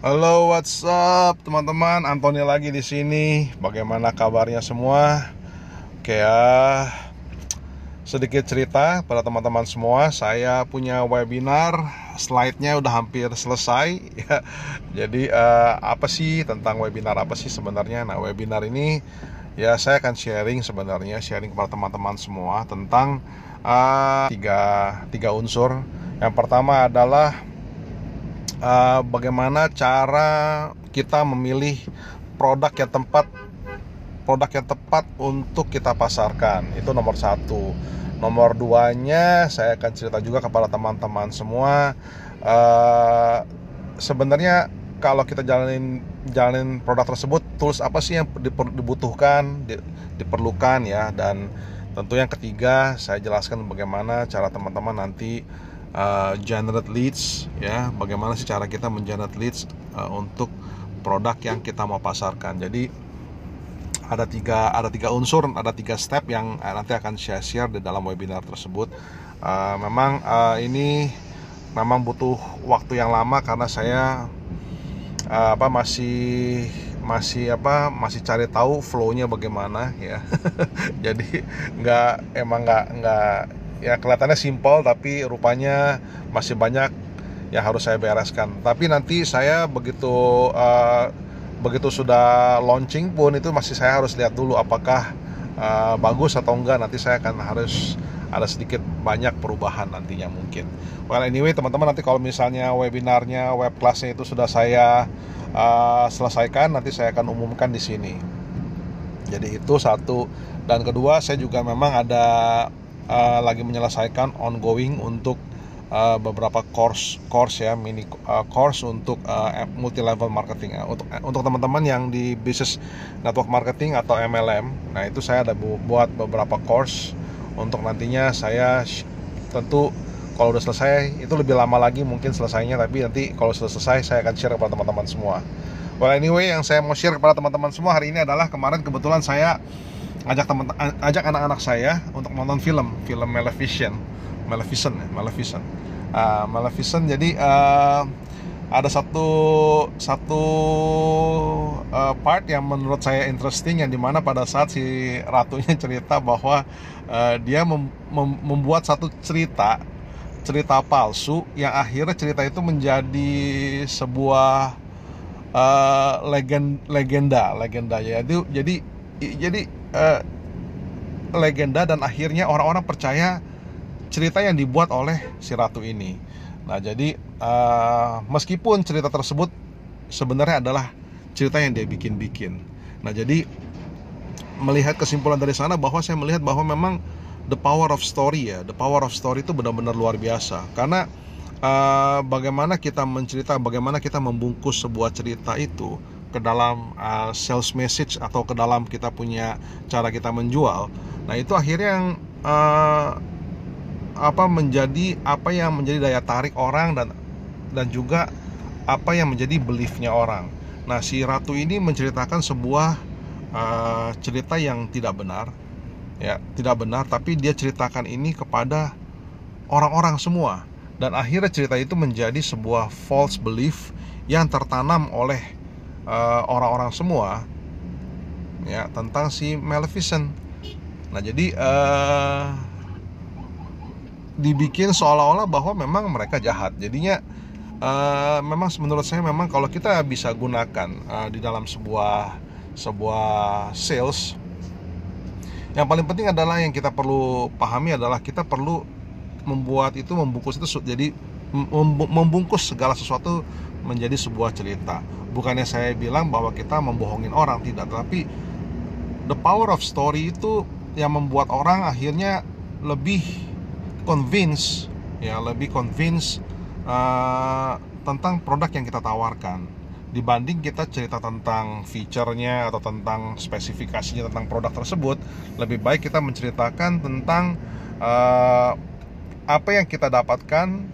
Halo, what's up, teman-teman? Antoni lagi di sini. Bagaimana kabarnya semua? Oke ya. Sedikit cerita pada teman-teman semua. Saya punya webinar, slide-nya udah hampir selesai. Ya. Jadi uh, apa sih tentang webinar apa sih sebenarnya? Nah, webinar ini ya saya akan sharing sebenarnya, sharing kepada teman-teman semua tentang uh, tiga tiga unsur. Yang pertama adalah uh, bagaimana cara kita memilih produk yang tempat produk yang tepat untuk kita pasarkan? Itu nomor satu. Nomor duanya saya akan cerita juga kepada teman-teman semua. Uh, sebenarnya kalau kita jalanin jalanin produk tersebut tools apa sih yang dibutuhkan diperlukan ya? Dan tentu yang ketiga saya jelaskan bagaimana cara teman-teman nanti uh, generate leads ya. Bagaimana sih cara kita mengenerate leads uh, untuk produk yang kita mau pasarkan. Jadi ada tiga ada tiga unsur ada tiga step yang uh, nanti akan share share di dalam webinar tersebut. Uh, memang uh, ini memang butuh waktu yang lama karena saya uh, apa masih masih apa masih cari tahu flownya bagaimana ya. Jadi nggak emang nggak nggak ya kelihatannya simpel tapi rupanya masih banyak yang harus saya bereskan. Tapi nanti saya begitu uh, begitu sudah launching pun itu masih saya harus lihat dulu apakah uh, bagus atau enggak. Nanti saya akan harus ada sedikit banyak perubahan nantinya mungkin. Well anyway teman-teman nanti kalau misalnya webinarnya, web kelasnya itu sudah saya uh, selesaikan nanti saya akan umumkan di sini. Jadi itu satu dan kedua saya juga memang ada uh, lagi menyelesaikan ongoing untuk uh, beberapa course course ya mini uh, course untuk uh, multi level marketing uh, untuk uh, untuk teman-teman yang di business network marketing atau MLM nah itu saya ada buat beberapa course untuk nantinya saya tentu kalau udah selesai itu lebih lama lagi mungkin selesainya tapi nanti kalau sudah selesai saya akan share kepada teman-teman semua. Well anyway yang saya mau share kepada teman-teman semua hari ini adalah kemarin kebetulan saya ajak teman ajak anak-anak saya untuk nonton film film Maleficent. Maleficent ya Maleficent. Uh, Maleficent jadi uh, ada satu satu uh, part yang menurut saya interesting yang di mana pada saat si ratunya cerita bahwa uh, dia mem, mem, membuat satu cerita cerita palsu yang akhirnya cerita itu menjadi sebuah uh, legend legenda legenda. Ya itu jadi jadi uh, legenda dan akhirnya orang-orang percaya cerita yang dibuat oleh si ratu ini. Nah, jadi uh, meskipun cerita tersebut sebenarnya adalah cerita yang dia bikin-bikin. Nah, jadi melihat kesimpulan dari sana bahwa saya melihat bahwa memang the power of story ya, the power of story itu benar-benar luar biasa. Karena uh, bagaimana kita mencerita, bagaimana kita membungkus sebuah cerita itu ke dalam uh, sales message atau ke dalam kita punya cara kita menjual. Nah, itu akhirnya yang uh, apa menjadi apa yang menjadi daya tarik orang dan dan juga apa yang menjadi beliefnya orang. Nah, si ratu ini menceritakan sebuah uh, cerita yang tidak benar, ya tidak benar, tapi dia ceritakan ini kepada orang-orang semua dan akhirnya cerita itu menjadi sebuah false belief yang tertanam oleh Eh, orang-orang uh, semua ya tentang si Maleficent. Nah jadi uh, dibikin seolah-olah bahwa memang mereka jahat. Jadinya uh, memang menurut saya memang kalau kita bisa gunakan uh, di dalam sebuah sebuah sales yang paling penting adalah yang kita perlu pahami adalah kita perlu membuat itu membungkus itu jadi membungkus segala sesuatu menjadi sebuah cerita. Bukannya saya bilang bahwa kita membohongin orang, tidak, tapi the power of story itu yang membuat orang akhirnya lebih convince ya, lebih convince uh, tentang produk yang kita tawarkan dibanding kita cerita tentang fiturnya atau tentang spesifikasinya tentang produk tersebut lebih baik kita menceritakan tentang uh, apa yang kita dapatkan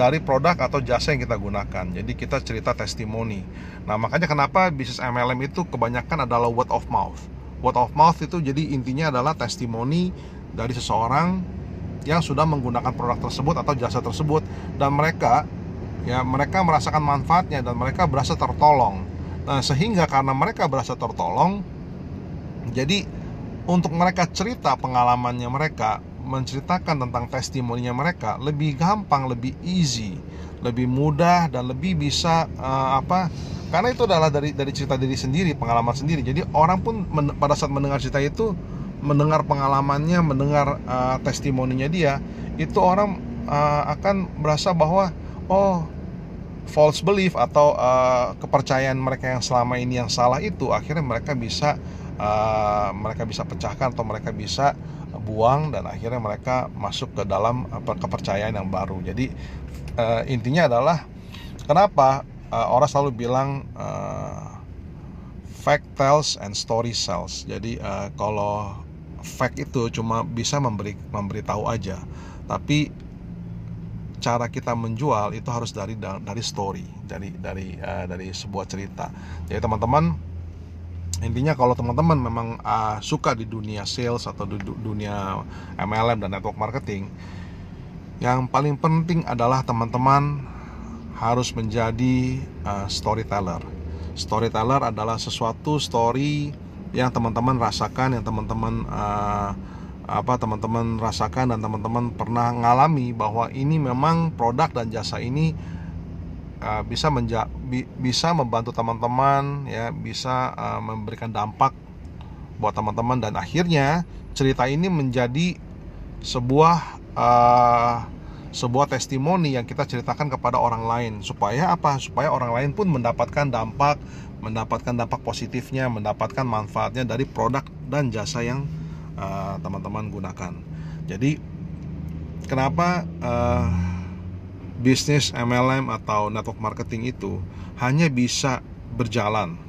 dari produk atau jasa yang kita gunakan. Jadi kita cerita testimoni. Nah, makanya kenapa bisnis MLM itu kebanyakan adalah word of mouth. Word of mouth itu jadi intinya adalah testimoni dari seseorang yang sudah menggunakan produk tersebut atau jasa tersebut dan mereka ya mereka merasakan manfaatnya dan mereka berasa tertolong nah sehingga karena mereka berasa tertolong jadi untuk mereka cerita pengalamannya mereka menceritakan tentang testimoninya mereka lebih gampang lebih easy lebih mudah dan lebih bisa uh, apa karena itu adalah dari dari cerita diri sendiri pengalaman sendiri. Jadi orang pun men, pada saat mendengar cerita itu mendengar pengalamannya mendengar uh, testimoninya dia itu orang uh, akan merasa bahwa oh false belief atau uh, kepercayaan mereka yang selama ini yang salah itu akhirnya mereka bisa uh, mereka bisa pecahkan atau mereka bisa buang dan akhirnya mereka masuk ke dalam kepercayaan yang baru. Jadi uh, intinya adalah kenapa uh, orang selalu bilang uh, fact tells and story sells. Jadi uh, kalau fact itu cuma bisa memberi memberitahu aja, tapi cara kita menjual itu harus dari dari story dari dari uh, dari sebuah cerita jadi teman-teman intinya kalau teman-teman memang uh, suka di dunia sales atau di dunia MLM dan network marketing yang paling penting adalah teman-teman harus menjadi uh, storyteller. Storyteller adalah sesuatu story yang teman-teman rasakan yang teman-teman uh, apa teman-teman rasakan dan teman-teman pernah ngalami bahwa ini memang produk dan jasa ini uh, bisa menja bi bisa membantu teman-teman ya bisa uh, memberikan dampak buat teman-teman. Dan akhirnya cerita ini menjadi sebuah uh, sebuah testimoni yang kita ceritakan kepada orang lain. Supaya apa? Supaya orang lain pun mendapatkan dampak mendapatkan dampak positifnya mendapatkan manfaatnya dari produk dan jasa yang Eh, teman-teman uh, gunakan. Jadi kenapa uh, bisnis MLM atau network marketing itu hanya bisa berjalan?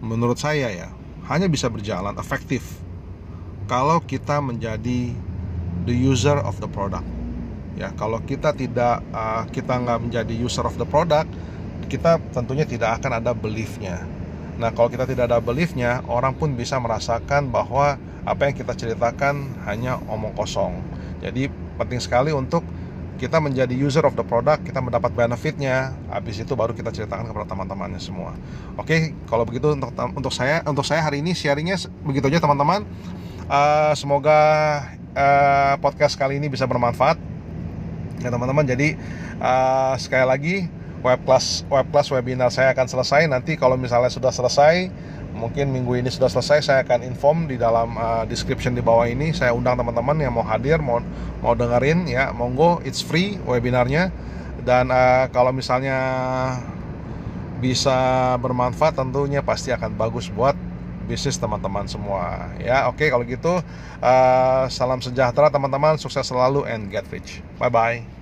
Menurut saya ya, hanya bisa berjalan efektif kalau kita menjadi the user of the product. Ya, kalau kita tidak uh, kita nggak menjadi user of the product, kita tentunya tidak akan ada beliefnya. Nah, kalau kita tidak ada beliefnya, orang pun bisa merasakan bahwa apa yang kita ceritakan hanya omong kosong. Jadi penting sekali untuk kita menjadi user of the product, kita mendapat benefitnya. Habis itu baru kita ceritakan kepada teman-temannya semua. Oke, kalau begitu untuk untuk saya untuk saya hari ini sharingnya begitu aja teman-teman. Uh, semoga uh, podcast kali ini bisa bermanfaat ya teman-teman. Jadi uh, sekali lagi web class web class webinar saya akan selesai nanti kalau misalnya sudah selesai mungkin minggu ini sudah selesai saya akan inform di dalam uh, description di bawah ini. Saya undang teman-teman yang mau hadir mau mau dengerin ya. Monggo it's free webinarnya. Dan uh, kalau misalnya bisa bermanfaat tentunya pasti akan bagus buat bisnis teman-teman semua ya. Oke kalau gitu uh, salam sejahtera teman-teman. Sukses selalu and get rich. Bye bye